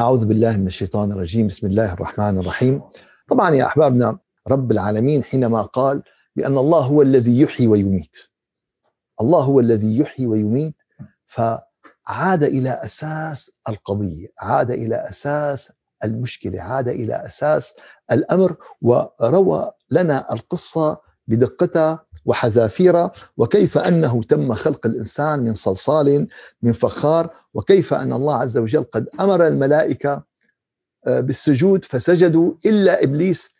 أعوذ بالله من الشيطان الرجيم. بسم الله الرحمن الرحيم. طبعا يا أحبابنا رب العالمين حينما قال بأن الله هو الذي يحيي ويميت. الله هو الذي يحيي ويميت فعاد إلى أساس القضية عاد إلى أساس المشكلة عاد إلى أساس الأمر وروى لنا القصة بدقتها وحذافيرها وكيف أنه تم خلق الإنسان من صلصال من فخار وكيف أن الله عز وجل قد أمر الملائكة آه، بالسجود فسجدوا إلا إبليس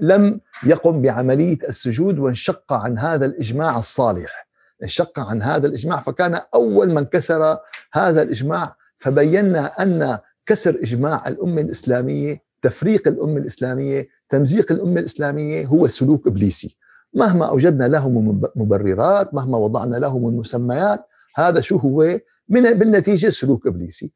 لم يقم بعملية السجود وانشق عن هذا الإجماع الصالح. انشق عن هذا الإجماع فكان أول من كسر هذا الإجماع فبينا أن كسر إجماع الأمة الإسلامية تفريق الأمة الإسلامية تمزيق الأمة الإسلامية هو سلوك إبليسي. مهما أوجدنا له من مبررات مهما وضعنا له من مسميات هذا شو هو؟ من بالنتيجة سلوك إبليسي.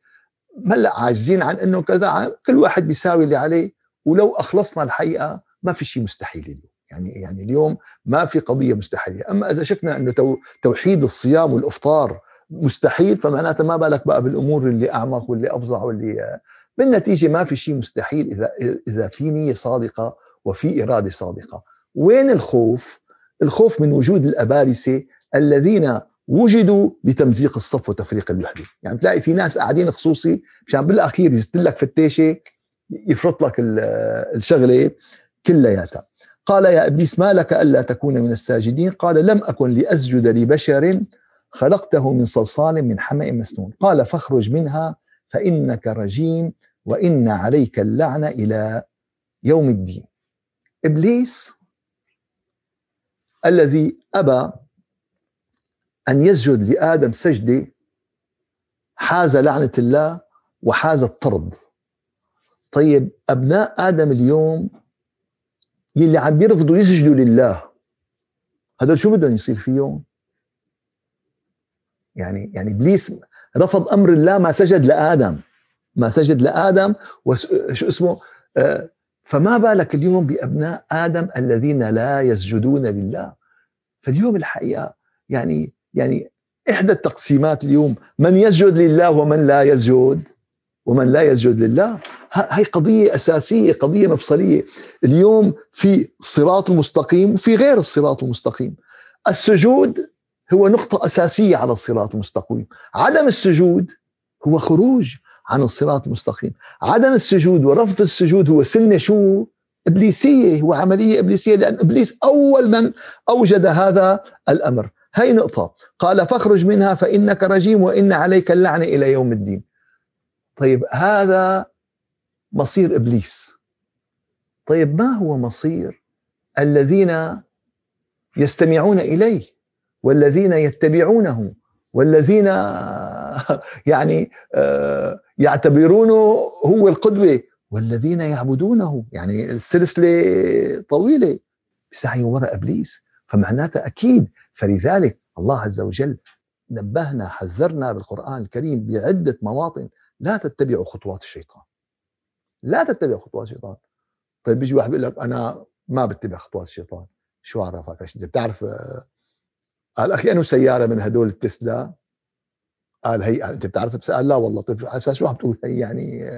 هلا عاجزين عن إنه كذا كل واحد بيساوي اللي عليه. ولو أخلصنا الحقيقة ما في شيء مستحيل اليوم. يعني يعني اليوم ما في قضية مستحيلة. أما إذا شفنا إنه توحيد الصيام والإفطار مستحيل فمعناتها ما بالك بقى بالأمور اللي أعمق واللي أفظع واللي بالنتيجة ما في شيء مستحيل اذا إذا في نية صادقة وفي إرادة صادقة. وين الخوف؟ الخوف من وجود الأبارسة الذين وجدوا لتمزيق الصف وتفريق الوحدة. يعني بتلاقي في ناس قاعدين خصوصي مشان بالأخير يزت لك فتاشة يفرط لك الشغلة كلياتها. قال يا إبليس ما لك ألا تكون من الساجدين؟ قال لم أكن لأسجد لبشر خلقته من صلصال من حمأ مسنون. قال فاخرج منها فإنك رجيم وإن عليك اللعنة إلى يوم الدين. إبليس الذي أبى أن يسجد لآدم سجدة حاز لعنة الله وحاز الطرد. طيب أبناء آدم اليوم يلي عم بيرفضوا يسجدوا لله هدول شو بدهم يصير فيهم؟ يعني يعني إبليس رفض أمر الله ما سجد لآدم. ما سجد لآدم وشو اسمه؟ آه فما بالك اليوم بأبناء آدم الذين لا يسجدون لله؟ فاليوم الحقيقة يعني يعني إحدى التقسيمات اليوم من يسجد لله ومن لا يسجد ومن لا يسجد لله. هاي قضية أساسية قضية مفصلية. اليوم في الصراط المستقيم وفي غير الصراط المستقيم. السجود هو نقطة أساسية على الصراط المستقيم. عدم السجود هو خروج. عن الصراط المستقيم. عدم السجود ورفض السجود هو سنة شو؟ إبليسية هو عملية إبليسية لأن إبليس أول من أوجد هذا الأمر. هاي نقطة. قال فاخرج منها فإنك رجيم وإن عليك اللعنة إلى يوم الدين. طيب هذا مصير إبليس. طيب ما هو مصير الذين يستمعون إليه والذين يتبعونه والذين يعني آه، يعتبرونه هو القدوة والذين يعبدونه. يعني السلسلة طويلة بسعي وراء إبليس فمعناتها أكيد. فلذلك الله عز وجل نبهنا حذرنا بالقرآن الكريم بعدة مواطن. لا تتبعوا خطوات الشيطان. لا تتبعوا خطوات الشيطان. طيب بيجي واحد بيقول لك أنا ما بتبع خطوات الشيطان. شو عرفك؟ انت بتعرف آه، قال أخي انه سيارة من هدول التسلا. قال هي انت بتعرف تسأل؟ لا والله طيب أساس شو عم تقول هي؟ يعني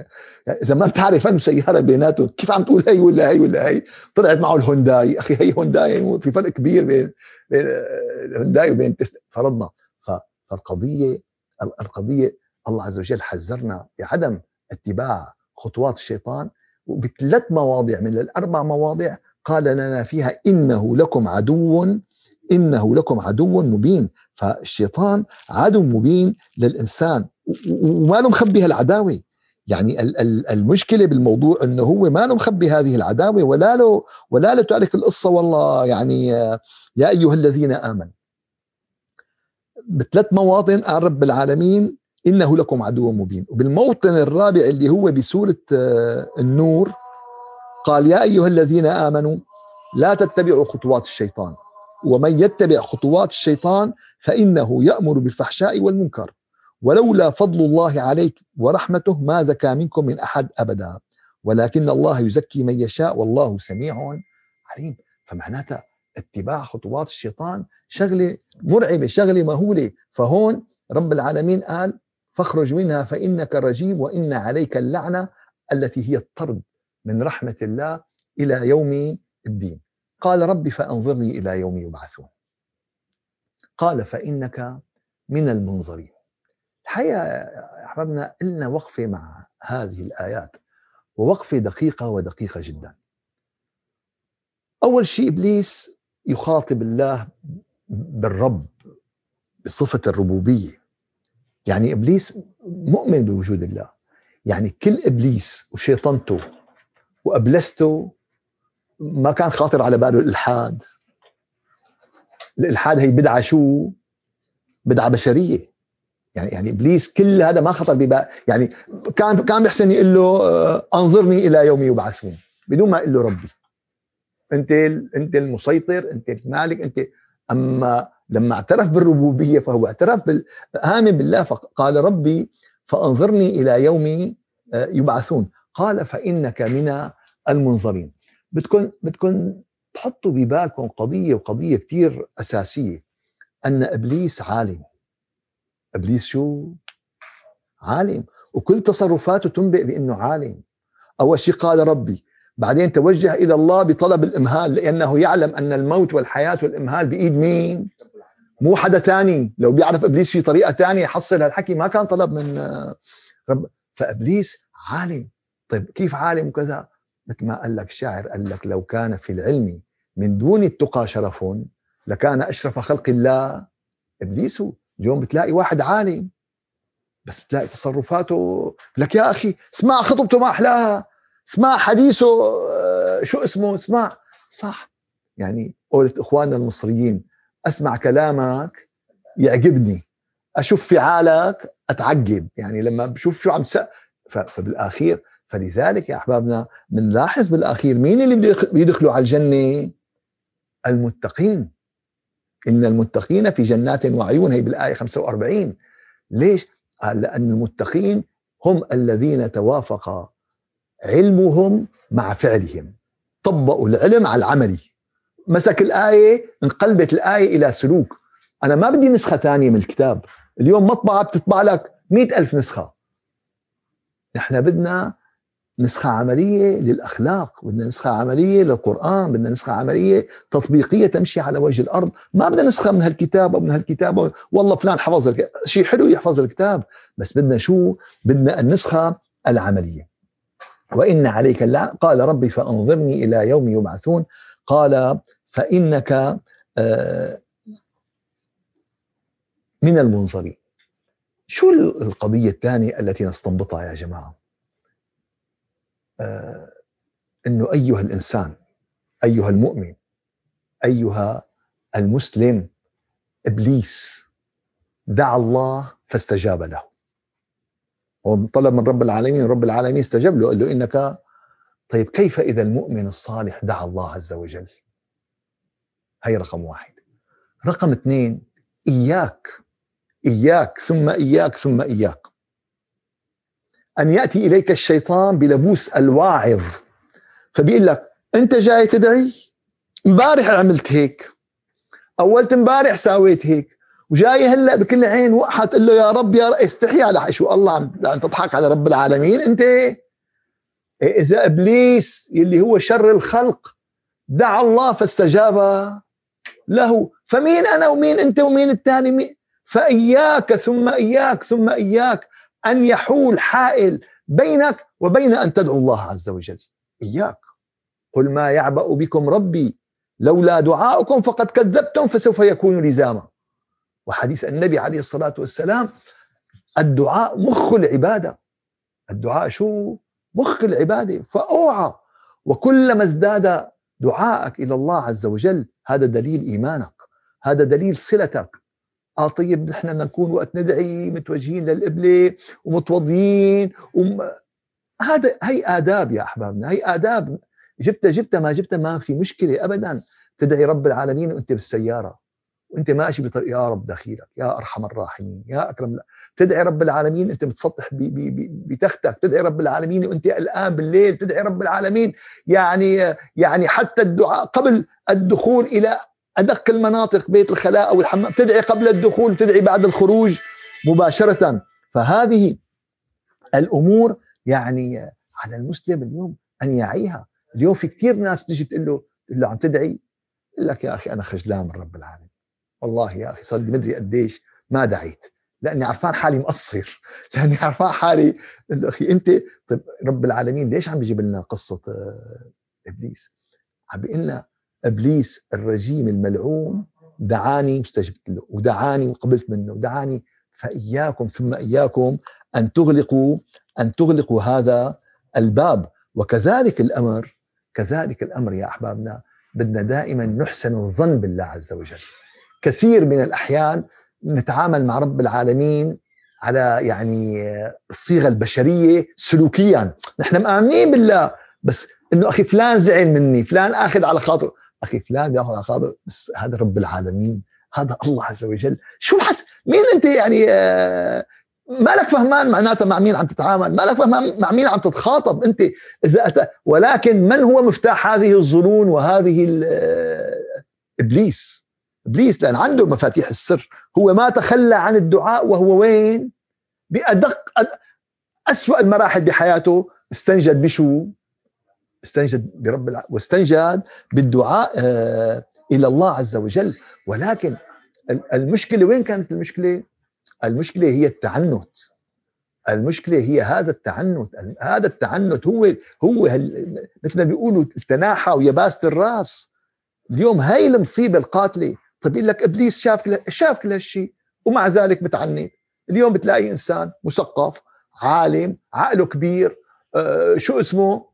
إذا ما بتعرف انه سيارة بيناتهم كيف عم تقول هي ولا هي ولا هي؟ طلعت معه الهونداي. أخي هي هونداي في فرق كبير بين بين الهونداي وبين تسلا فرضنا. فالقضية القضية الله عز وجل حذرنا بعدم اتباع خطوات الشيطان وبثلاث مواضع من الأربع مواضع قال لنا فيها إنه لكم عدو إنه لكم عدو مبين. فالشيطان عدو مبين للإنسان وما له مخبي هالعداوة. يعني المشكلة بالموضوع إنه هو ما له مخبي هذه العداوة ولا له ولا له تعرف القصة والله يعني يا أيها الذين آمنوا. بثلاث مواطن قال رب العالمين إنه لكم عدو مبين. وبالموطن الرابع اللي هو بسورة آه، النور قال يا أيها الذين آمنوا لا تتبعوا خطوات الشيطان. ومن يتبع خطوات الشيطان فإنه يأمر بالفحشاء والمنكر. ولولا فضل الله عليك ورحمته ما زكى منكم من أحد أبدا. ولكن الله يزكي من يشاء والله سميع عليم. فمعناتها اتباع خطوات الشيطان شغلة مرعبة شغلة مهولة. فهون رب العالمين قال فاخرج منها فإنك رجيم وإن عليك اللعنة التي هي الطرد من رحمة الله إلى يوم الدين. قال ربي فأنظرني إلى يوم يبعثون. قال فإنك من المنظرين. الحقيقة أحبابنا لنا وقفة مع هذه الآيات ووقفة دقيقة ودقيقة جدا. أول شيء إبليس يخاطب الله بالرب بصفة الربوبية. يعني إبليس مؤمن بوجود الله. يعني كل إبليس وشيطنته وأبلسته ما كان خاطر على باله الإلحاد. الإلحاد هي بدعة شو؟ بدعة بشرية. يعني يعني إبليس كل هذا ما خطر ببال يعني كان كان بيحسن يقول له آه، أنظرني إلى يوم يبعثون. بدون ما يقول له ربي. أنت أنت المسيطر أنت المالك انت أما لما اعترف بالربوبية فهو اعترف بال... آمن بالله فقال ربي فأنظرني إلى يوم آه، يبعثون. قال فإنك من المنظرين. بدكم بدكم تحطوا ببالكم قضية وقضية كثير أساسية. أن إبليس عالم. إبليس شو؟ عالم. وكل تصرفاته تنبئ بأنه عالم. أول شيء قال ربي بعدين توجه إلى الله بطلب الإمهال لأنه يعلم أن الموت والحياة والإمهال بإيد مين؟ مو حدا تاني. لو بيعرف إبليس في طريقة تانية يحصل هالحكي. ما كان طلب من رب. فإبليس عالم. طيب كيف عالم وكذا؟ مثل ما قال لك الشاعر قال لك لو كان في العلم من دون التقى شرف لكان أشرف خلق الله إبليس. اليوم بتلاقي واحد عالم بس بتلاقي تصرفاته لك يا أخي اسمع خطبته ما أحلاها اسمع حديثه آه، شو اسمه اسمع. صح. يعني قولت إخواننا المصريين أسمع كلامك يعجبني أشوف فعالك أتعجب. يعني لما بشوف شو عم تسأل فبالأخير فلذلك يا أحبابنا بنلاحظ بالأخير مين اللي بيدخلوا على الجنة؟ المتقين. إن المتقين في جنات وعيون هي بالآية 45 ليش؟ قال لأن المتقين هم الذين توافق علمهم مع فعلهم. طبقوا العلم على العملي مسك الآية انقلبت الآية إلى سلوك. أنا ما بدي نسخة ثانية من الكتاب. اليوم مطبعة بتطبع لك مئة ألف نسخة. نحن بدنا نسخة عملية للأخلاق بدنا نسخة عملية للقرآن بدنا نسخة عملية تطبيقية تمشي على وجه الأرض. ما بدنا نسخة من هالكتاب أو من هالكتاب والله فلان حفظ. شيء حلو يحفظ الكتاب بس بدنا شو؟ بدنا النسخة العملية. وإن عليك اللعنة قال ربي فأنظرني إلى يوم يبعثون. قال فإنك آه، من المنظرين. شو القضية الثانية التي نستنبطها يا جماعة؟ إنه أيها الإنسان أيها المؤمن أيها المسلم إبليس دعا الله فاستجاب له. وطلب من رب العالمين رب العالمين استجاب له قال له إنك طيب كيف إذا المؤمن الصالح دعا الله عز وجل؟ هي رقم واحد. رقم اثنين إياك إياك ثم إياك ثم إياك. أن يأتي إليك الشيطان بلبوس الواعظ فبيقول لك أنت جاي تدعي؟ امبارح عملت هيك. أولت امبارح سويت هيك. وجاي هلأ بكل عين وقحة تقول له يا رب يا رب استحي على شو الله عم تضحك على رب العالمين أنت. إذا إبليس اللي هو شر الخلق دعا الله فاستجاب له. فمين أنا ومين أنت ومين الثاني فإياك ثم إياك ثم إياك. أن يحول حائل بينك وبين أن تدعو الله عز وجل. إياك. قل ما يعبأ بكم ربي لولا دعاؤكم فقد كذبتم فسوف يكون لزاما. وحديث النبي عليه الصلاة والسلام الدعاء مخ العبادة. الدعاء شو؟ مخ العبادة. فأوعى. وكلما ازداد دعائك إلى الله عز وجل هذا دليل إيمانك. هذا دليل صلتك. آه طيب نحن بدنا نكون وقت ندعي متوجهين للقبلة ومتوضيين وم... هذا هي آداب يا أحبابنا هي آداب جبتها جبتها ما جبتها ما في مشكلة أبدا. تدعي رب العالمين وأنت بالسيارة وأنت ماشي بطريق يا رب دخيلك يا أرحم الراحمين يا أكرم تدعي رب العالمين أنت بتسطح بتختك تدعي رب العالمين وأنت قلقان بالليل تدعي رب العالمين يعني يعني حتى الدعاء قبل الدخول إلى أدق المناطق بيت الخلاء أو الحمام تدعي قبل الدخول وتدعي بعد الخروج مباشرة. فهذه الأمور يعني على المسلم اليوم أن يعيها. اليوم في كثير ناس بتجي بتقول له بتقول له عم تدعي؟ يقول لك يا أخي أنا خجلان من رب العالمين. والله يا أخي صار لي مدري قديش ما دعيت. لأني عرفان حالي مقصر. لأني عرفان حالي أخي أنت طيب رب العالمين ليش عم بيجيب لنا قصة آه، إبليس؟ عم بيقول لنا إبليس الرجيم الملعون دعاني واستجبت له ودعاني وقبلت منه ودعاني فإياكم ثم إياكم أن تغلقوا أن تغلقوا هذا الباب. وكذلك الأمر كذلك الأمر يا أحبابنا بدنا دائما نحسن الظن بالله عز وجل. كثير من الأحيان نتعامل مع رب العالمين على يعني الصيغة البشرية سلوكيا. نحن مآمنين بالله بس إنه أخي فلان زعل مني فلان آخذ على خاطر. أخي فلان على خاطر بس هذا رب العالمين هذا الله عز وجل. شو الحس مين أنت يعني آه مالك فهمان معناتها مع مين عم تتعامل؟ مالك فهمان مع مين عم تتخاطب أنت اذا أتى ولكن من هو مفتاح هذه الظنون وهذه آه، إبليس؟ إبليس لأن عنده مفاتيح السر. هو ما تخلى عن الدعاء وهو وين؟ بأدق أسوأ المراحل بحياته استنجد بشو؟ استنجد برب الع... واستنجد بالدعاء آه إلى الله عز وجل. ولكن المشكلة وين كانت المشكلة؟ المشكلة هي التعنت. المشكلة هي هذا التعنت. هذا التعنت هو هو مثل ما بيقولوا التناحى ويباسه الرأس. اليوم هاي المصيبة القاتلة. طيب يقول لك إبليس شاف كل شاف كل هالشيء ومع ذلك متعنت اليوم بتلاقي إنسان مثقف عالم عقله كبير آه شو اسمه؟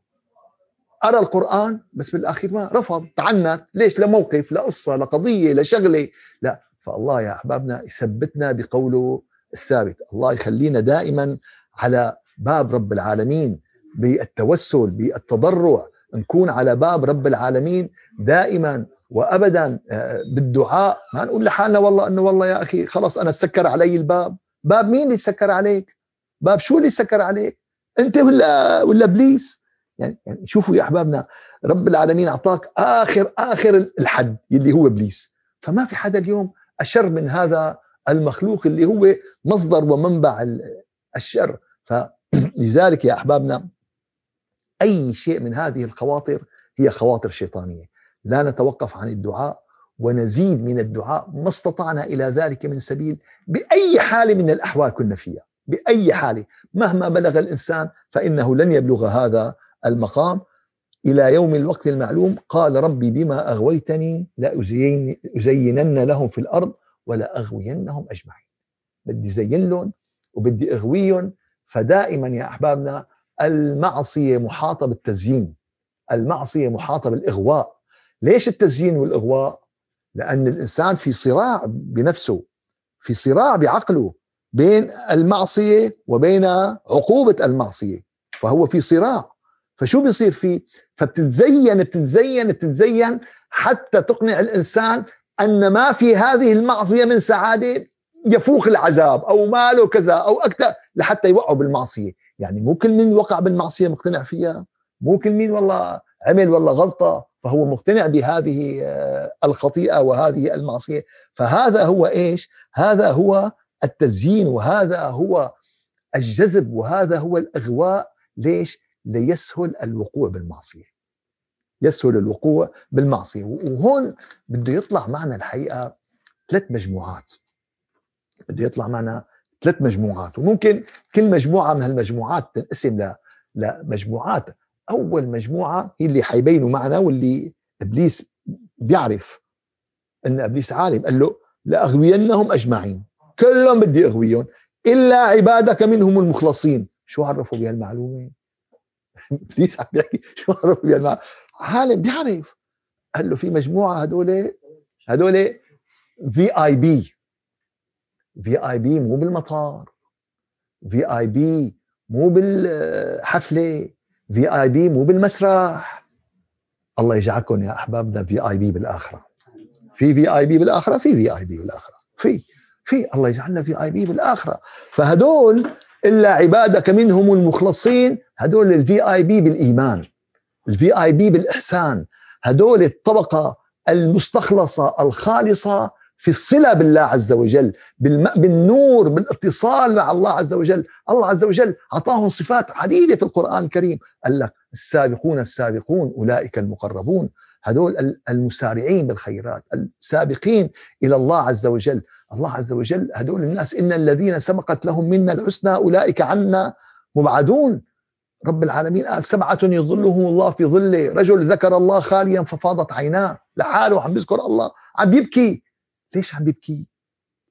قرا القرآن بس بالاخير ما رفض. تعنت. ليش؟ لموقف لقصه لقضيه لشغله لا. فالله يا أحبابنا يثبتنا بقوله الثابت. الله يخلينا دائما على باب رب العالمين بالتوسل بالتضرع. نكون على باب رب العالمين دائما وابدا آه، بالدعاء. ما نقول لحالنا والله إنه والله يا أخي خلص أنا سكر علي الباب. باب مين اللي سكر عليك؟ باب شو اللي سكر عليك؟ أنت ولا ولا إبليس؟ يعني يعني شوفوا يا أحبابنا رب العالمين أعطاك اخر آخر الحد اللي هو إبليس. فما في حدا اليوم أشر من هذا المخلوق اللي هو مصدر ومنبع الشر. فلذلك يا أحبابنا أي شيء من هذه الخواطر هي خواطر شيطانية. لا نتوقف عن الدعاء ونزيد من الدعاء. ما استطعنا إلى ذلك من سبيل بأي حال من الأحوال كنا فيها. بأي حال. مهما بلغ الإنسان فإنه لن يبلغ هذا المقام إلى يوم الوقت المعلوم. قال ربي بما أغويتني لازينن لهم في الأرض ولا اغوينهم أجمعين. بدي زين لهم وبدي أغويهم. فدائما يا أحبابنا المعصية محاطة بالتزيين. المعصية محاطة بالإغواء. ليش التزيين والإغواء؟ لأن الإنسان في صراع بنفسه في صراع بعقله بين المعصية وبين عقوبة المعصية. فهو في صراع. فشو بيصير فيه؟ فبتتزين بتتزين بتتزين حتى تقنع الإنسان أن ما في هذه المعصية من سعادة يفوق العذاب أو ماله كذا أو أكثر لحتى يوقعوا بالمعصية. يعني مو كل من وقع بالمعصية مقتنع فيها؟ مو كل مين والله عمل والله غلطة فهو مقتنع بهذه آه، الخطيئة وهذه المعصية. فهذا هو إيش؟ هذا هو التزيين وهذا هو الجذب وهذا هو الإغواء. ليش؟ ليسهل الوقوع بالمعصية. يسهل الوقوع بالمعصية. وهون بده يطلع معنا الحقيقة ثلاث مجموعات. بده يطلع معنا ثلاث مجموعات. وممكن كل مجموعة من هالمجموعات تنقسم لمجموعات. أول مجموعة هي اللي حيبينوا معنا واللي إبليس بيعرف. إن إبليس عالم. قال له لأغوينهم أجمعين. كلهم بدي أغويهم. إلا عبادك منهم المخلصين. شو عرفوا بهالمعلومة؟ ابليس عم بيحكي شو عرفوا بهالمعلومه عالم بيعرف. قال له في مجموعة هدول هدول في اي بي في اي بي مو بالمطار. VIP مو بالحفلة. VIP مو بالمسرح. الله يجعلكم يا احبابنا VIP بالآخرة. في في اي بي بالآخرة في في اي بي بالآخرة. في في الله يجعلنا VIP بالآخرة. فهدول إلا عبادك منهم المخلصين. هدول ال VIP بالإيمان ال VIP بالإحسان هدول الطبقة المستخلصة الخالصة في الصلة بالله عز وجل بالنور بالاتصال مع الله عز وجل. الله عز وجل أعطاهم صفات عديدة في القرآن الكريم. قال لك السابقون السابقون أولئك المقربون. هذول المسارعين بالخيرات السابقين إلى الله عز وجل. الله عز وجل هذول الناس إن الذين سبقت لهم منا الحسنى أولئك عنا مبعدون. رب العالمين قال سبعة يظلهم الله في ظله. رجل ذكر الله خاليا ففاضت عيناه. لحاله عم بيذكر الله. عم يبكي ليش عم بيبكي؟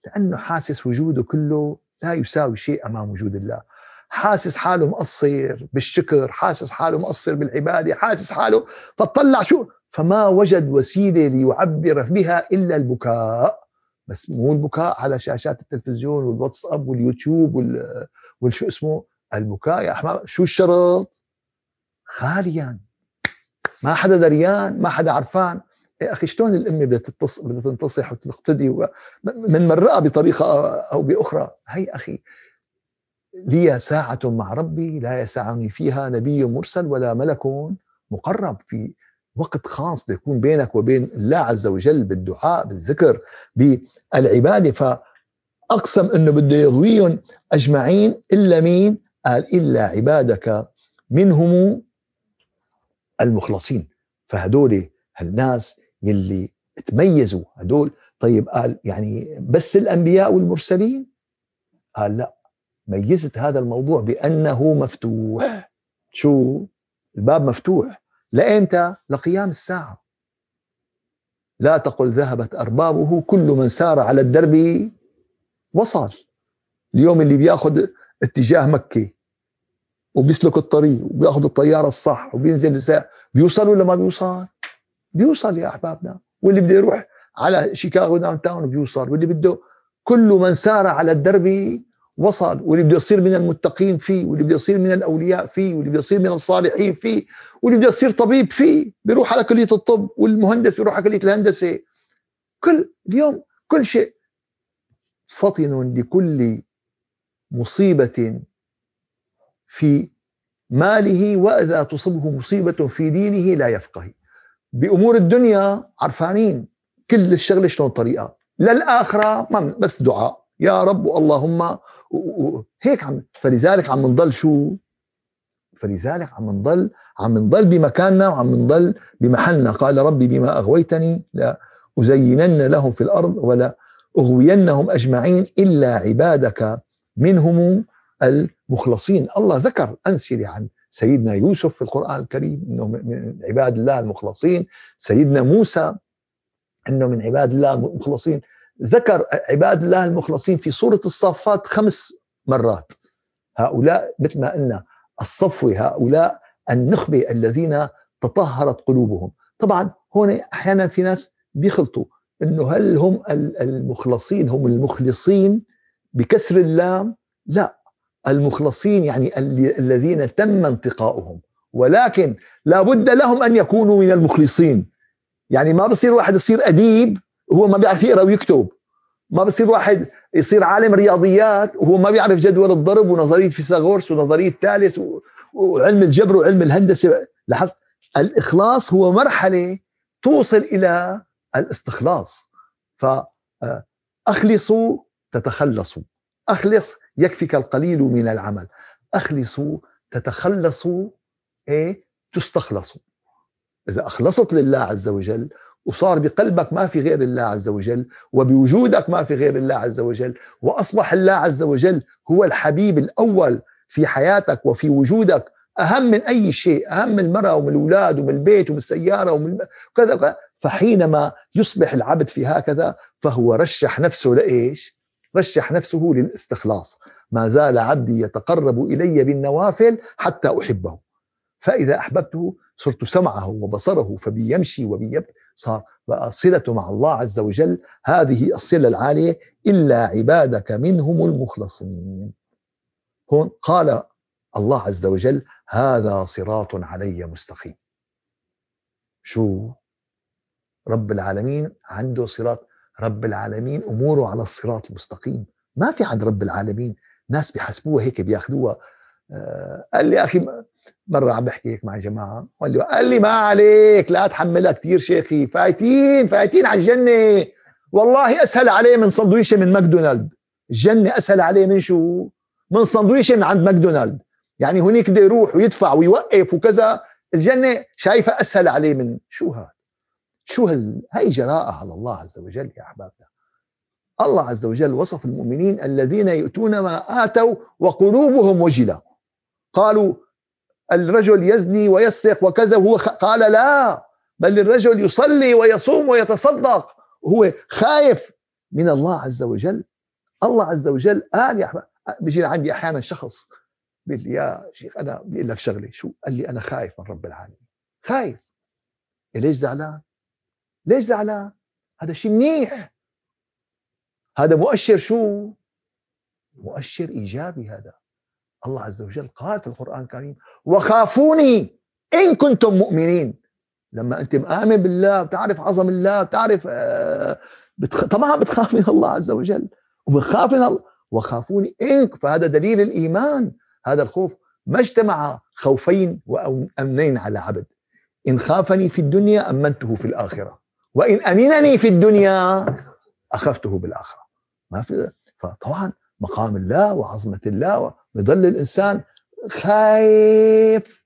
لأنه حاسس وجوده كله لا يساوي شيء أمام وجود الله. حاسس حاله مقصر بالشكر حاسس حاله مقصر بالعبادة حاسس حاله فطلع شو؟ فما وجد وسيلة ليعبر بها إلا البكاء. بس مو البكاء على شاشات التلفزيون والواتساب واليوتيوب وال والشو اسمه؟ البكاء يا احمد شو الشرط؟ خاليا ما حدا دريان ما حدا عرفان. يا أخي شلون الأمة بدها بدها تنتصح وتقتدي من مرأة بطريقة أو بأخرى. هي أخي لي ساعة مع ربي لا يسعني فيها نبي مرسل ولا ملك مقرب في وقت خاص يكون بينك وبين الله عز وجل بالدعاء بالذكر بالعبادة. فأقسم أنه بده يغويهم أجمعين إلا مين؟ قال إلا عبادك منهم المخلصين. فهدول الناس يلي تميزوا. هدول طيب قال يعني بس الأنبياء والمرسلين؟ قال لا ميزت هذا الموضوع بأنه مفتوح. شو؟ الباب مفتوح. لأنت لقيام الساعة. لا تقل ذهبت أربابه كل من سار على الدرب وصل اليوم اللي بياخذ اتجاه مكة وبيسلك الطريق وبياخذ الطيارة الصح وبينزل بيوصل ولا ما بيوصل؟ بيوصل يا أحبابنا. واللي بده يروح على شيكاغو downtown بيوصل واللي بده كل من سار على الدرب وصل واللي بده يصير من المتقين فيه واللي بده يصير من الأولياء فيه واللي بده يصير من الصالحين فيه. واللي بده يصير طبيب فيه بيروح على كلية الطب والمهندس بيروح على كلية الهندسة. كل اليوم كل شيء. فطن لكل مصيبة في ماله وإذا تصبه مصيبة في دينه لا يفقه. بأمور الدنيا عرفانين كل الشغلة شلون طريقة. للآخرة ما بس دعاء. يا رب اللهم هيك عم فلذلك عم نضل شو؟ فلذلك عم نضل عم نضل بمكاننا وعم نضل بمحلنا. قال ربي بما أغويتني لا ازينن لهم في الأرض ولا أغوينهم أجمعين إلا عبادك منهم المخلصين. الله ذكر امثله عن سيدنا يوسف في القرآن الكريم أنه من عباد الله المخلصين. سيدنا موسى أنه من عباد الله المخلصين. ذكر عباد الله المخلصين في سورة الصافات خمس مرات. هؤلاء مثل ما قلنا الصفوة هؤلاء النخبة الذين تطهرت قلوبهم. طبعا هون أحيانا في ناس بيخلطوا أنه هل هم المخلصين هم المخلصين بكسر اللام؟ لا المخلصين يعني الذين تم انتقاؤهم. ولكن لا بد لهم أن يكونوا من المخلصين. يعني ما بصير واحد يصير أديب وهو ما بيعرف يقرأ ويكتب. ما بصير واحد يصير عالم رياضيات وهو ما بيعرف جدول الضرب ونظرية فيثاغورس ونظرية ثالث وعلم الجبر وعلم الهندسة. لاحظت؟ الإخلاص هو مرحلة توصل إلى الاستخلاص. فأخلصوا تتخلصوا. أخلص يكفيك القليل من العمل. أخلصوا تتخلصوا إيه؟ تستخلصوا. إذا أخلصت لله عز وجل وصار بقلبك ما في غير الله عز وجل وبوجودك ما في غير الله عز وجل وأصبح الله عز وجل هو الحبيب الأول في حياتك وفي وجودك أهم من أي شيء أهم من المرأة ومن الأولاد ومن البيت ومن السيارة ومن كذا فحينما يصبح العبد في هكذا فهو رشح نفسه لإيش؟ رشح نفسه للاستخلاص. ما زال عبدي يتقرب إلي بالنوافل حتى أحبه. فإذا أحببته صرت سمعه وبصره فبي يمشي وبي صار صلة مع الله عز وجل هذه الصلة العالية إلا عبادك منهم المخلصين. هون قال الله عز وجل هذا صراط علي مستقيم. شو؟ رب العالمين عنده صراط رب العالمين أموره على الصراط المستقيم. ما في عند رب العالمين. ناس بيحسبوها هيك بياخذوها. آه قال لي أخي مرة عم بحكي هيك مع جماعة قال لي قال لي ما عليك لا تحملها كثير شيخي فايتين فايتين على الجنة. والله أسهل عليه من سندويشه من ماكدونالد. الجنة أسهل عليه من شو؟ من سندويشه من عند ماكدونالد. يعني هنيك بده يروح ويدفع ويوقف وكذا. الجنة شايفة أسهل عليه من شو هذا شو هال... هاي جراءة على الله عز وجل يا أحبابنا. الله عز وجل وصف المؤمنين الذين يؤتون ما آتوا وقلوبهم وجلة. قالوا الرجل يزني ويسرق وكذا وهو قال لا بل الرجل يصلي ويصوم ويتصدق. وهو خايف من الله عز وجل. الله عز وجل قال يا احمد بيجي عندي أحيانا شخص بيقول لي يا شيخ أنا بدي أقول لك شغلة شو؟ قال لي أنا خايف من رب العالمين. خايف. ليش زعلان؟ ليش زعلان؟ هذا شيء منيح. هذا مؤشر شو؟ مؤشر إيجابي هذا. الله عز وجل قال في القرآن الكريم وخافوني إن كنتم مؤمنين. لما أنت مآمن بالله بتعرف عظم الله بتعرف آه، بتخ... طبعا بتخاف من الله عز وجل وبخاف من الله. وخافوني انك فهذا دليل الإيمان. هذا الخوف ما اجتمع خوفين وامنين على عبد. إن خافني في الدنيا أمنته في الآخرة وإن أمنني في الدنيا أخفته بالآخرة. ما في فطبعا مقام الله وعظمة الله بظل الإنسان خايف.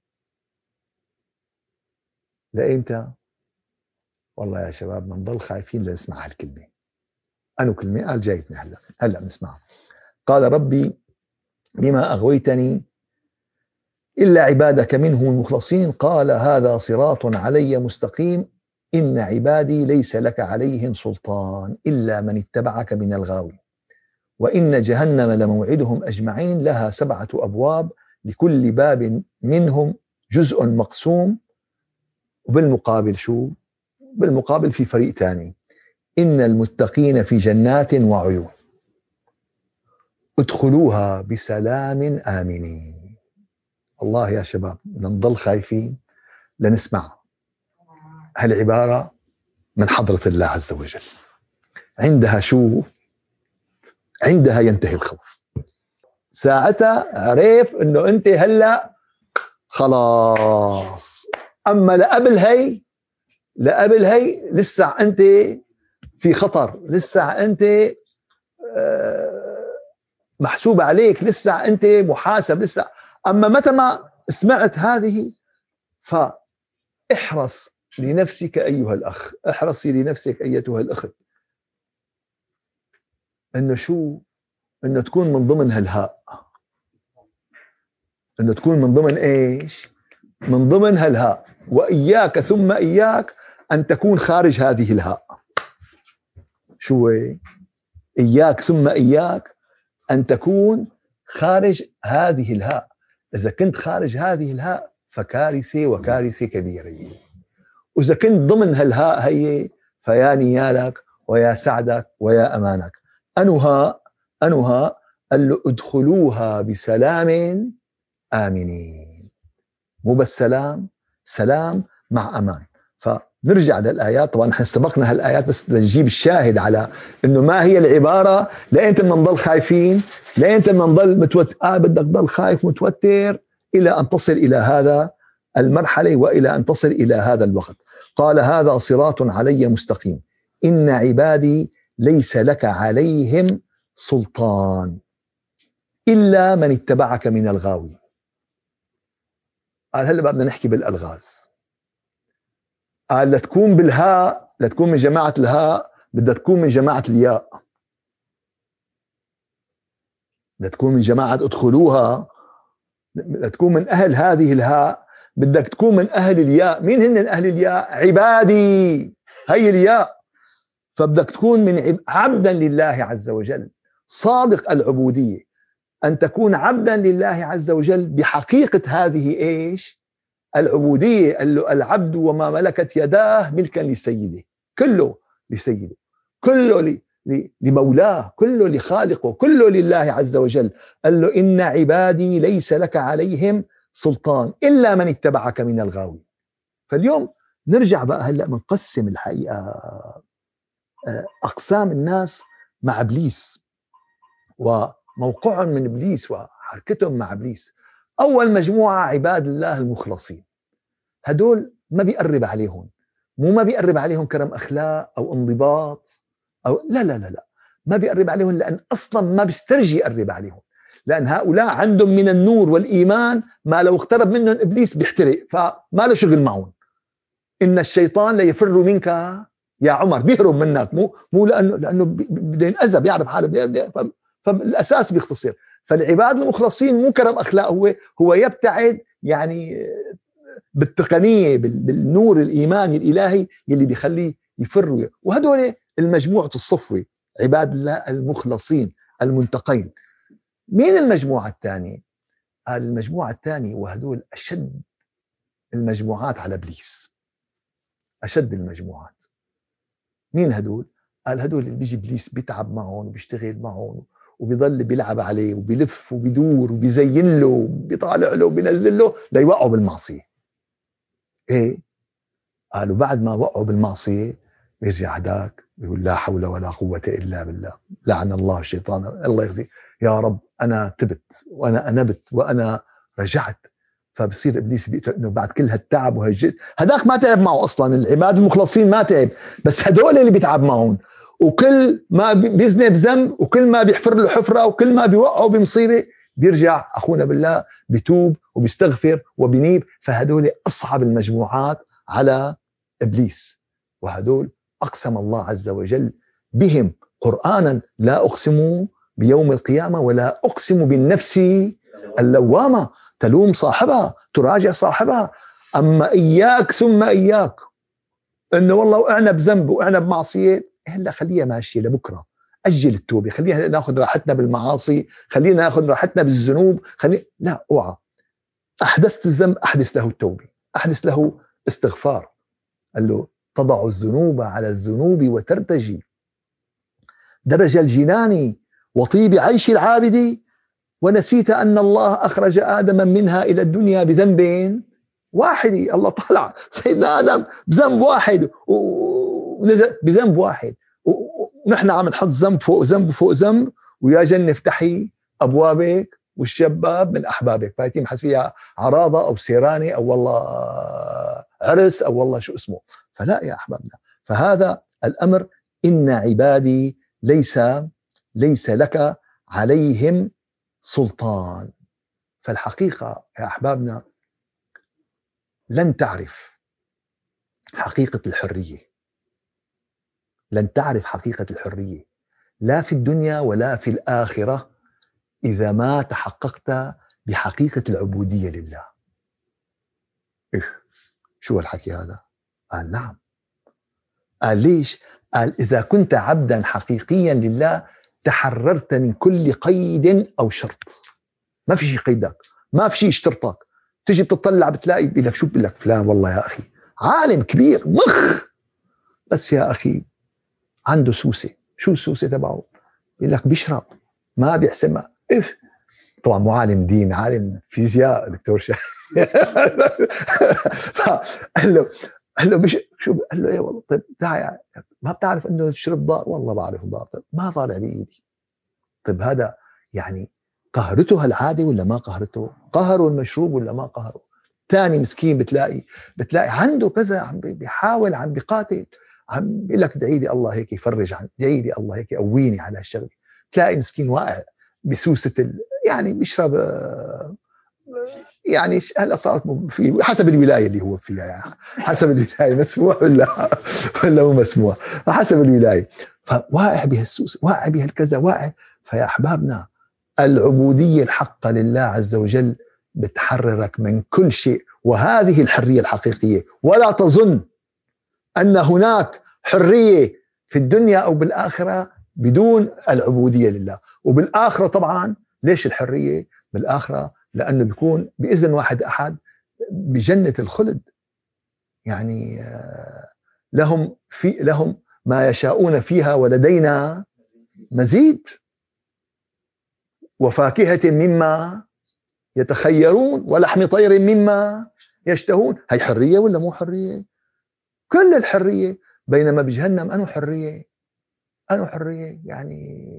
لإمتى؟ والله يا شباب بدنا نضل خايفين لنسمع هالكلمة. أنو كلمة قال جايتنا هلا هلا بنسمعها. قال ربي بما أغويتني إلا عبادك منهم المخلصين. قال هذا صراط علي مستقيم. إن عبادي ليس لك عليهم سلطان إلا من اتبعك من الغاوي وإن جهنم لموعدهم أجمعين لها سبعة أبواب لكل باب منهم جزء مقسوم. وبالمقابل شو؟ بالمقابل في فريق ثاني إن المتقين في جنات وعيون. ادخلوها بسلام آمنين. الله يا شباب نضل خايفين. لنسمع هالعبارة من حضرة الله عز وجل. عندها شو؟ عندها ينتهي الخوف. ساعتها عرف إنه أنت هلأ خلاص. أما لقبل هي لقبل هي لسه أنت في خطر لسه أنت آه، محسوب عليك لسه أنت محاسب لسه. أما متى ما سمعت هذه فاحرص لنفسك أيها الأخ احرصي لنفسك أيتها الأخت. إنه شو؟ إنه تكون من ضمن هالهاء. إنه تكون من ضمن إيش؟ من ضمن هالهاء. وإياك ثم إياك أن تكون خارج هذه الهاء. شو إياك ثم إياك أن تكون خارج هذه الهاء. إذا كنت خارج هذه الهاء فكارثة وكارثة كبيرة. وإذا كنت ضمن هالهاء هي فيا نيالك ويا سعدك ويا أمانك. أنها أنها قال له ادخلوها بسلام آمنين. مو بس سلام سلام مع أمان. فنرجع للآيات. طبعا نحن استبقنا هالآيات بس لنجيب الشاهد على إنه ما هي العبارة لأنت بدنا نضل خايفين لأنت بدنا نضل متوتر آه بدك تضل خايف متوتر إلى أن تصل إلى هذا المرحلة وإلى أن تصل إلى هذا الوقت. قال هذا صراط علي مستقيم. إن عبادي ليس لك عليهم سلطان إلا من اتبعك من الغاوي. قال هلا بدنا نحكي بالألغاز. قال لتكون بالهاء لتكون من جماعة الهاء بدها تكون من جماعة الياء. بدها تكون من جماعة ادخلوها بدها تكون من أهل هذه الهاء بدك تكون من أهل الياء. مين هن أهل الياء؟ عبادي. هي الياء. فبدك تكون من عبدا لله عز وجل. صادق العبودية. أن تكون عبدا لله عز وجل بحقيقة هذه إيش؟ العبودية العبد وما ملكت يداه ملكا لسيده. كله لسيده. كله لمولاه. كله لخالقه. كله لله عز وجل. قال له إن عبادي ليس لك عليهم سلطان إلا من اتبعك من الغاوي فاليوم نرجع بقى هلأ بنقسم الحقيقة. أقسام الناس مع إبليس و موقعهم من إبليس وحركتهم مع إبليس. أول مجموعة عباد الله المخلصين. هدول ما بيقرب عليهم. مو ما بيقرب عليهم كرم أخلاق أو انضباط أو لا لا لا لا. ما بيقرب عليهم لأن أصلا ما بيسترجي يقرب عليهم. لأن هؤلاء عندهم من النور والإيمان ما لو اقترب منهم إبليس بيحترق فما له شغل معهم. إن الشيطان ليفر منك يا عمر بيهرب منك مو مو لأنه لأنه بده ينأذى بيعرف حاله فالأساس بيختصر. فالعباد المخلصين مو كرم أخلاق هو هو يبتعد يعني بالتقنية بالنور الإيماني الإلهي يلي بيخليه يفر وهدول المجموعة الصفوة عباد الله المخلصين المنتقين. مين المجموعة الثانية؟ قال المجموعة الثانية وهدول أشد المجموعات على إبليس. أشد المجموعات. مين هدول؟ قال هدول اللي بيجي إبليس بيتعب معهم وبيشتغل معهم وبيضل بيلعب عليه وبيلف وبيدور وبيزين له وبيطالع له وبينزل له ليوقعوا بالمعصية. إيه؟ قالوا بعد ما وقعوا بالمعصية بيرجع هداك بيقول لا حول ولا قوة إلا بالله. لعن الله الشيطان. الله يخزي. يا رب أنا تبت وأنا أنبت وأنا رجعت فبصير إبليس بيقتل إنه بعد كل هالتعب وهالجد. هداك ما تعب معه أصلا العباد المخلصين ما تعب بس هدول اللي بيتعب معهم. وكل ما بيذنب ذنب وكل ما بيحفر له حفرة وكل ما بيوقعه بمصيبة بيرجع أخونا بالله بيتوب وبيستغفر وبينيب. فهدول أصعب المجموعات على إبليس. وهدول أقسم الله عز وجل بهم قرانا لا أقسم بيوم القيامة ولا أقسم بالنفس اللوامة. تلوم صاحبها تراجع صاحبها. أما إياك ثم إياك. إنه والله وقعنا بذنب وقعنا بمعصيه هلا خليها ماشية لبكرة. أجل التوبة. خلينا ناخذ راحتنا بالمعاصي. خلينا ناخذ راحتنا بالذنوب. خلي لا أوعى. أحدثت الذنب أحدث له التوبة. أحدث له استغفار. قال له تضع الذنوب على الذنوب وترتجي. درج الجنان وطيب عيش العابد ونسيت أن الله أخرج آدم منها إلى الدنيا بذنب واحد. الله طلع سيدنا آدم بذنب واحد. ونزل بذنب واحد. ونحن عم نحط ذنب فوق ذنب فوق ذنب. ويا جنة افتحي أبوابك والشباب من أحبابك. فايتين حس فيها عراضة أو سيرانه أو والله عرس أو والله شو اسمه. فلا يا أحبابنا. فهذا الأمر إن عبادي ليس ليس لك عليهم سلطان. فالحقيقة يا أحبابنا لن تعرف حقيقة الحرية. لن تعرف حقيقة الحرية. لا في الدنيا ولا في الآخرة إذا ما تحققت بحقيقة العبودية لله. إيه شو هالحكي هذا؟ قال نعم. قال ليش؟ قال إذا كنت عبدا حقيقيا لله تحررت من كل قيد أو شرط. ما في شيء قيدك ما في شيء يشترطك تجي بتطلع بتلاقي بيقول لك شو؟ بيقول لك فلان والله يا أخي عالم كبير مخ. بس يا أخي عنده سوسة. شو السوسة تبعه؟ بيقول لك بيشرب ما بيحسبها إف طبعا مو عالم دين عالم فيزياء دكتور شا. قال له قال له مش شو؟ قال له إيه والله طيب تعال ما بتعرف إنه الشرب ضار؟ والله بعرف ضار طيب ما طالع بإيدي. طيب هذا يعني قهرته هالعادة ولا ما قهرته؟ قهروا المشروب ولا ما قهروا؟ ثاني مسكين بتلاقي بتلاقي عنده كذا عم بيحاول عم بيقاتل. عم بيقول لك ادعي لي الله هيك يفرج عن ادعي لي الله هيك يقويني على هالشغلة. تلاقي مسكين واقع بسوسة ال... يعني بيشرب يعني هلا صارت في حسب الولاية اللي هو فيها يعني حسب الولاية مسموح ولا ولا مو مسموح حسب الولاية. فواقع بهالسوس واقع بهالكذا واقع فيا أحبابنا العبودية الحقة لله عز وجل بتحررك من كل شيء. وهذه الحرية الحقيقية. ولا تظن أن هناك حرية في الدنيا أو بالآخرة بدون العبودية لله. وبالآخرة طبعا ليش الحرية؟ بالآخرة لأنه بيكون بإذن واحد أحد بجنة الخلد. يعني آه، لهم في لهم ما يشاءون فيها ولدينا مزيد. وفاكهة مما يتخيرون ولحم طير مما يشتهون. هي حرية ولا مو حرية؟ كل الحرية. بينما بجهنم انه حرية؟ انه حرية؟ يعني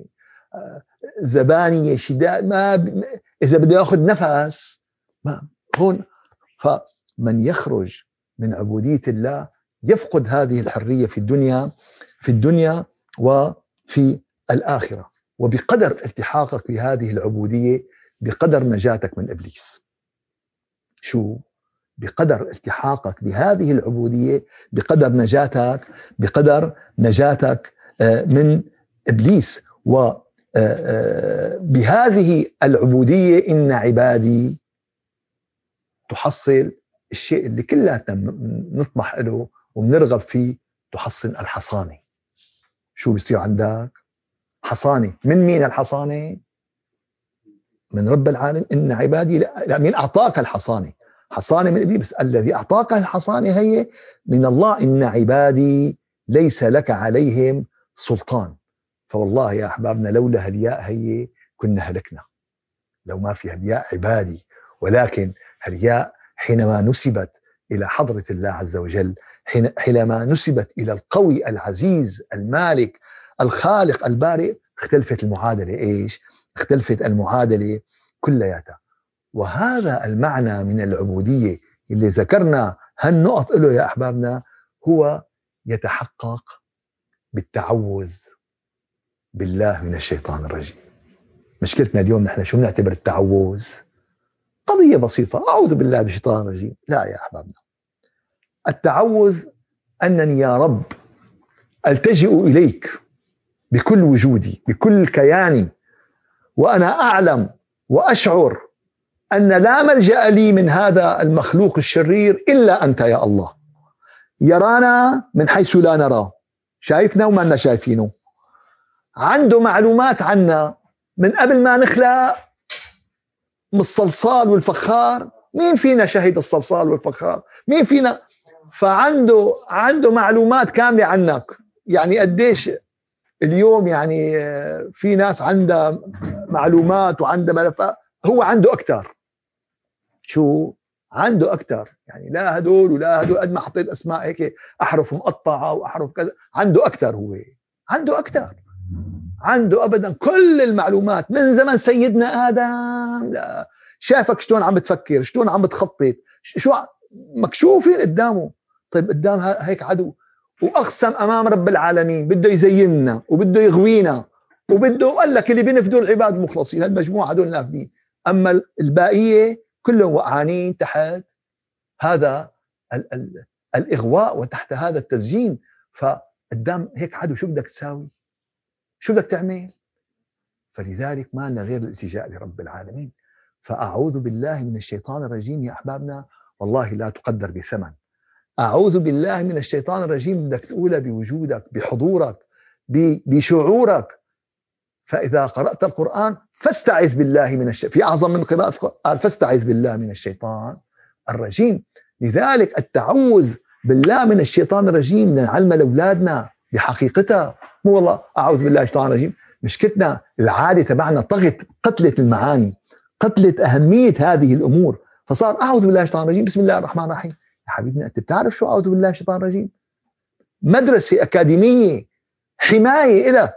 آه، زبانية شداد ما. إذا بده ياخذ نفس ما هون فمن يخرج من عبودية الله يفقد هذه الحرية في الدنيا في الدنيا وفي الآخرة. وبقدر التحاقك بهذه العبودية بقدر نجاتك من إبليس. شو؟ بقدر التحاقك بهذه العبودية بقدر نجاتك بقدر نجاتك آه، من إبليس. و بهذه العبودية إن عبادي تحصل الشيء اللي كلياتنا نطمح له وبنرغب فيه تحصل الحصانة. شو بيصير عندك؟ حصانة. من مين الحصانة؟ من رب العالم إن عبادي لا مين أعطاك الحصانة. حصانة من إبليس. الذي أعطاك الحصانة هي من الله. إن عبادي ليس لك عليهم سلطان. فوالله يا أحبابنا لولا هالياء هي كنا هلكنا. لو ما في هالياء عبادي ولكن هالياء حينما نسبت إلى حضرة الله عز وجل حينما نسبت إلى القوي العزيز المالك الخالق البارئ اختلفت المعادلة. إيش؟ اختلفت المعادلة كلياتها. وهذا المعنى من العبودية اللي ذكرنا هالنقط له يا أحبابنا هو يتحقق بالتعوذ بالله من الشيطان الرجيم. مشكلتنا اليوم نحن شو بنعتبر التعوذ؟ قضية بسيطة أعوذ بالله من الشيطان الرجيم. لا يا أحبابنا التعوذ أنني يا رب ألتجئ إليك بكل وجودي بكل كياني وأنا أعلم وأشعر أن لا ملجأ لي من هذا المخلوق الشرير إلا أنت يا الله. يرانا من حيث لا نراه شايفنا وما شايفينه. عنده معلومات عنا من قبل ما نخلق من الصلصال والفخار. مين فينا شهد الصلصال والفخار؟ مين فينا؟ فعنده عنده معلومات كاملة عنك. يعني قديش اليوم يعني في ناس عندها معلومات وعندها ملفات هو عنده أكثر شو؟ عنده أكثر يعني لا هدول ولا هدول قد ما حطيت أسماء هيك أحرف مقطعة وأحرف كذا. عنده أكثر هو. عنده أكثر عنده ابدا كل المعلومات من زمن سيدنا آدم. لا. شافك شلون عم بتفكر شلون عم بتخطط شو مكشوفين قدامه. طيب قدام هيك عدو. وأقسم أمام رب العالمين بده يزيننا وبده يغوينا وبده قال لك اللي بينفذوا العباد المخلصين هالمجموعة هدول نافذين. أما الباقية كلهم وقعانين تحت هذا ال ال الإغواء وتحت هذا التزيين فقدام هيك عدو شو بدك تساوي؟ شو بدك تعمل؟ فلذلك ما لنا غير الالتجاء لرب العالمين. فأعوذ بالله من الشيطان الرجيم يا أحبابنا والله لا تقدر بثمن. أعوذ بالله من الشيطان الرجيم بدك تقولها بوجودك بحضورك بشعورك. فإذا قرأت القرآن فاستعذ بالله من الشيطان في أعظم من قراءة القرآن فاستعذ بالله من الشيطان الرجيم. لذلك التعوذ بالله من الشيطان الرجيم نعلم لأولادنا بحقيقتها. مو والله أعوذ بالله الشيطان الرجيم. مشكلتنا العادة تبعنا طغت قتلت المعاني قتلت أهمية هذه الأمور. فصار أعوذ بالله الشيطان الرجيم. بسم الله الرحمن الرحيم. يا حبيبنا أنت بتعرف شو أعوذ بالله الشيطان الرجيم؟ مدرسة أكاديمية حماية لك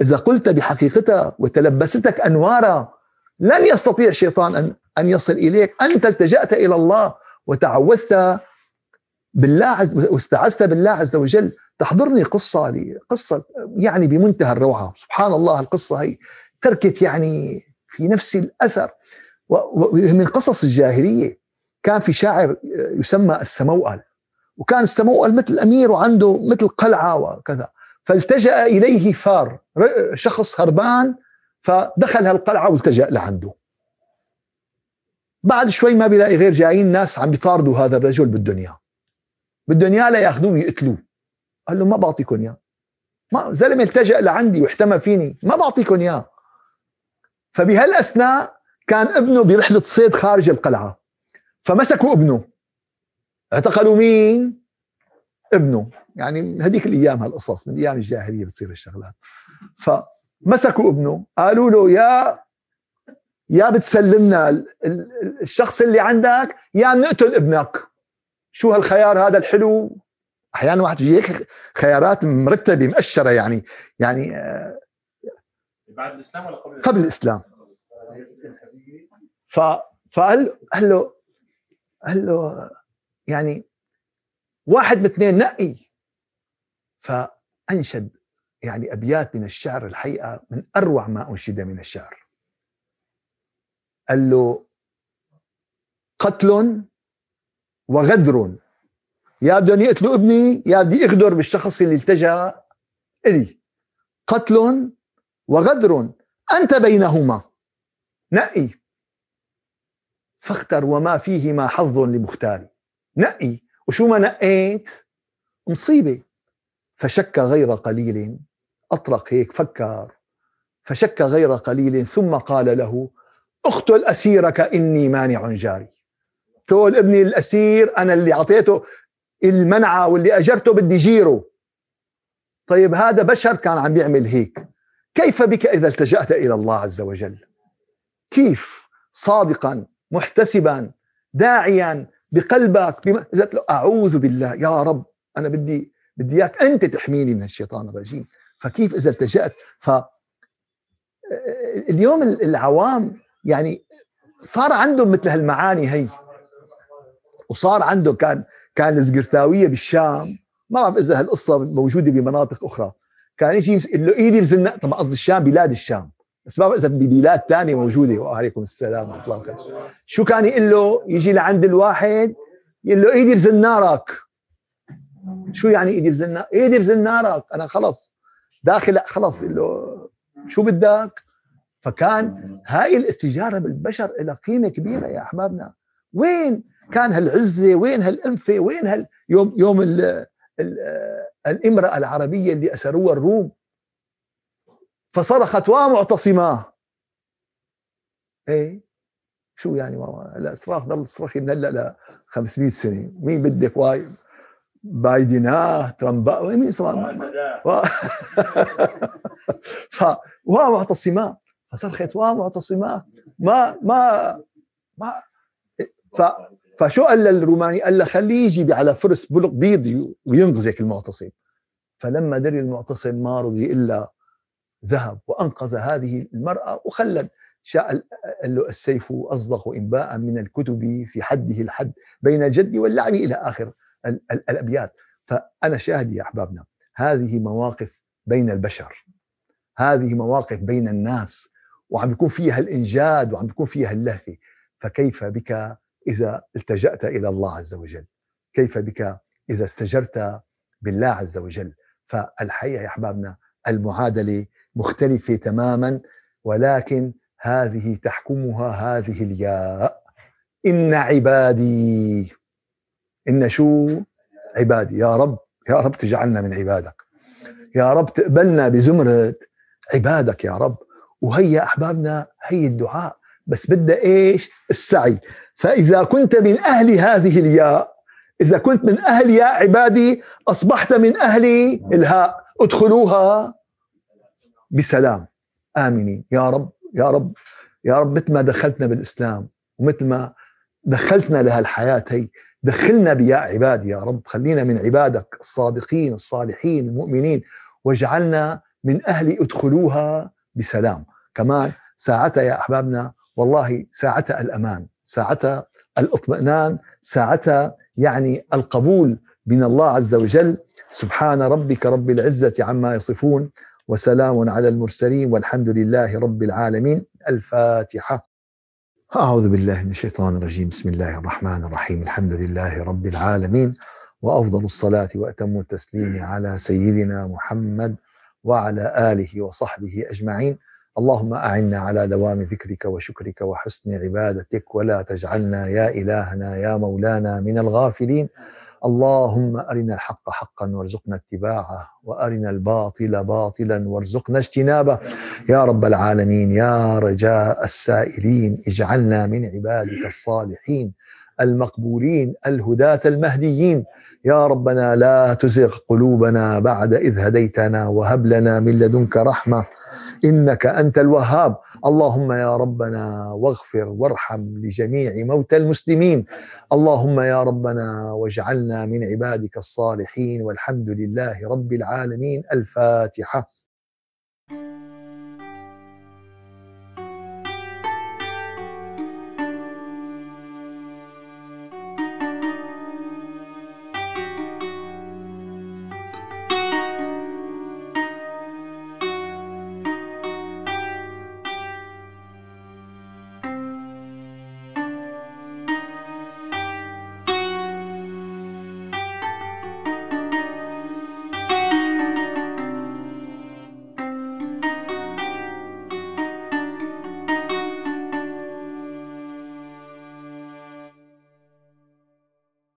إذا قلت بحقيقتها وتلبستك أنوارها لن يستطيع الشيطان ان أن يصل إليك. أنت التجأت إلى الله وتعوذت بالله عز واستعذت بالله عز وجل. تحضرني قصة لي قصة يعني بمنتهى الروعة. سبحان الله القصة هي تركت يعني في نفس الأثر. ومن قصص الجاهلية. كان في شاعر يسمى السموأل. وكان السموأل مثل أمير وعنده مثل قلعة وكذا. فالتجأ إليه فار. شخص هربان فدخل هالقلعة والتجأ لعنده. بعد شوي ما بيلاقي غير جايين ناس عم بيطاردوا هذا الرجل بالدنيا. بالدنيا لياخذوه ويقتلوه. قال له ما بعطيكم إياه. ما زلمة التجأ لعندي واحتمى فيني. ما بعطيكم إياه. فبهالأثناء كان ابنه برحلة صيد خارج القلعة. فمسكوا ابنه. اعتقلوا مين؟ ابنه. يعني هذيك الأيام هالقصص من أيام الجاهلية بتصير الشغلات. فمسكوا ابنه. قالوا له يا يا بتسلمنا الشخص اللي عندك يا بنقتل ابنك. شو هالخيار هذا الحلو؟ أحيانا واحد بيجي هيك خيارات مرتبة مأشرة يعني يعني آه، بعد الإسلام ولا قبل الاسلام؟ قبل الإسلام؟ ف فقال قال له قال له يعني واحد من اثنين نقي فأنشد يعني أبيات من الشعر الحقيقة من أروع ما أنشد من الشعر. قال له قتل وغدر. يا بدهم يقتلوا ابني يا بدي اغدر بالشخص اللي التجأ إلي. قتل وغدر. أنت بينهما. نقي. فاختر وما فيهما حظ لمختاري. نقي. وشو ما نقيت؟ مصيبة. فشك غير قليل. أطرق هيك فكر. فشك غير قليل. ثم قال له اقتل أسيرك إني مانع جاري. تقول ابني الأسير أنا اللي أعطيته المنعة واللي أجرته بدي جيره طيب هذا بشر كان عم بيعمل هيك. كيف بك إذا التجأت إلى الله عز وجل؟ كيف صادقا محتسبا داعيا بقلبك له أعوذ بالله يا رب أنا بدي بدي إياك أنت تحميني من الشيطان الرجيم. فكيف إذا التجأت؟ ف اليوم العوام يعني صار عندهم مثل هالمعاني هي. وصار عنده كان كان الزقرتاويه بالشام. ما بعرف إذا هالقصة موجودة بمناطق أخرى. كان يجي له ايدي بزنا طبعا قصد الشام بلاد الشام. بس ما بعرف إذا ببلاد ثانية موجودة. وعليكم السلام ورحمة الله وبركاته. شو كان يقول له؟ يجي لعند الواحد يقول له ايدي بزنارك شو يعني ايدي بزنارك ايدي بزنارك أنا خلص. داخل خلص يقول له شو بدك؟ فكان هاي الاستجارة بالبشر لها قيمة كبيرة يا أحبابنا. وين؟ كان هالعزة وين هالأنفة وين هال يوم يوم ال ال الإمرأة العربية اللي أسروها الروم. فصرخت ومعتصماه إيه؟ شو يعني ماما لا صراخ ضل صرخي من هلأ ل 500 سنة. مين بدك؟ واي بايدناه ترامبا مين صراخ ف ومعتصماه فصرخت ومعتصماه ما ما ما ف فشو قال للروماني؟ قال له خليه يجي على فرس بلق بيض وينقذك المعتصم. فلما دري المعتصم ما رضي إلا ذهب وأنقذ هذه المرأة وخلد. شاء قال له السيف أصدق إنباء من الكتب في حده الحد بين الجد واللعب إلى آخر الأبيات. فأنا شاهد يا أحبابنا هذه مواقف بين البشر. هذه مواقف بين الناس وعم بيكون فيها الإنجاد وعم بيكون فيها اللهفة. فكيف بك إذا التجأت إلى الله عز وجل. كيف بك؟ إذا استجرت بالله عز وجل. فالحقيقة يا أحبابنا المعادلة مختلفة تماما ولكن هذه تحكمها هذه الياء. إن عبادي. إن شو؟ عبادي. يا رب يا رب تجعلنا من عبادك. يا رب تقبلنا بزمرة عبادك يا رب. وهي أحبابنا هي الدعاء. بس بدها إيش؟ السعي. فإذا كنت من أهل هذه الياء إذا كنت من أهل يا عبادي أصبحت من أهل الهاء. ادخلوها بسلام. آمنين. يا رب يا رب يا رب مثل ما دخلتنا بالإسلام ومثل ما دخلتنا لهالحياة هي دخلنا بيا عبادي يا رب. خلينا من عبادك الصادقين الصالحين المؤمنين واجعلنا من أهل ادخلوها بسلام. كمان ساعتها يا أحبابنا والله ساعتها الأمان ساعتها الإطمئنان ساعتها يعني القبول من الله عز وجل. سبحان ربك رب العزة عما يصفون وسلام على المرسلين والحمد لله رب العالمين. الفاتحة. أعوذ بالله من الشيطان الرجيم. بسم الله الرحمن الرحيم. الحمد لله رب العالمين وأفضل الصلاة وأتم التسليم على سيدنا محمد وعلى آله وصحبه أجمعين. اللهم أعنا على دوام ذكرك وشكرك وحسن عبادتك ولا تجعلنا يا إلهنا يا مولانا من الغافلين. اللهم أرنا الحق حقا وارزقنا اتباعه وأرنا الباطل باطلا وارزقنا اجتنابه. يا رب العالمين يا رجاء السائلين اجعلنا من عبادك الصالحين المقبولين الهداة المهديين. يا ربنا لا تزغ قلوبنا بعد إذ هديتنا وهب لنا من لدنك رحمة. إنك أنت الوهاب. اللهم يا ربنا واغفر وارحم لجميع موتى المسلمين. اللهم يا ربنا واجعلنا من عبادك الصالحين والحمد لله رب العالمين. الفاتحة.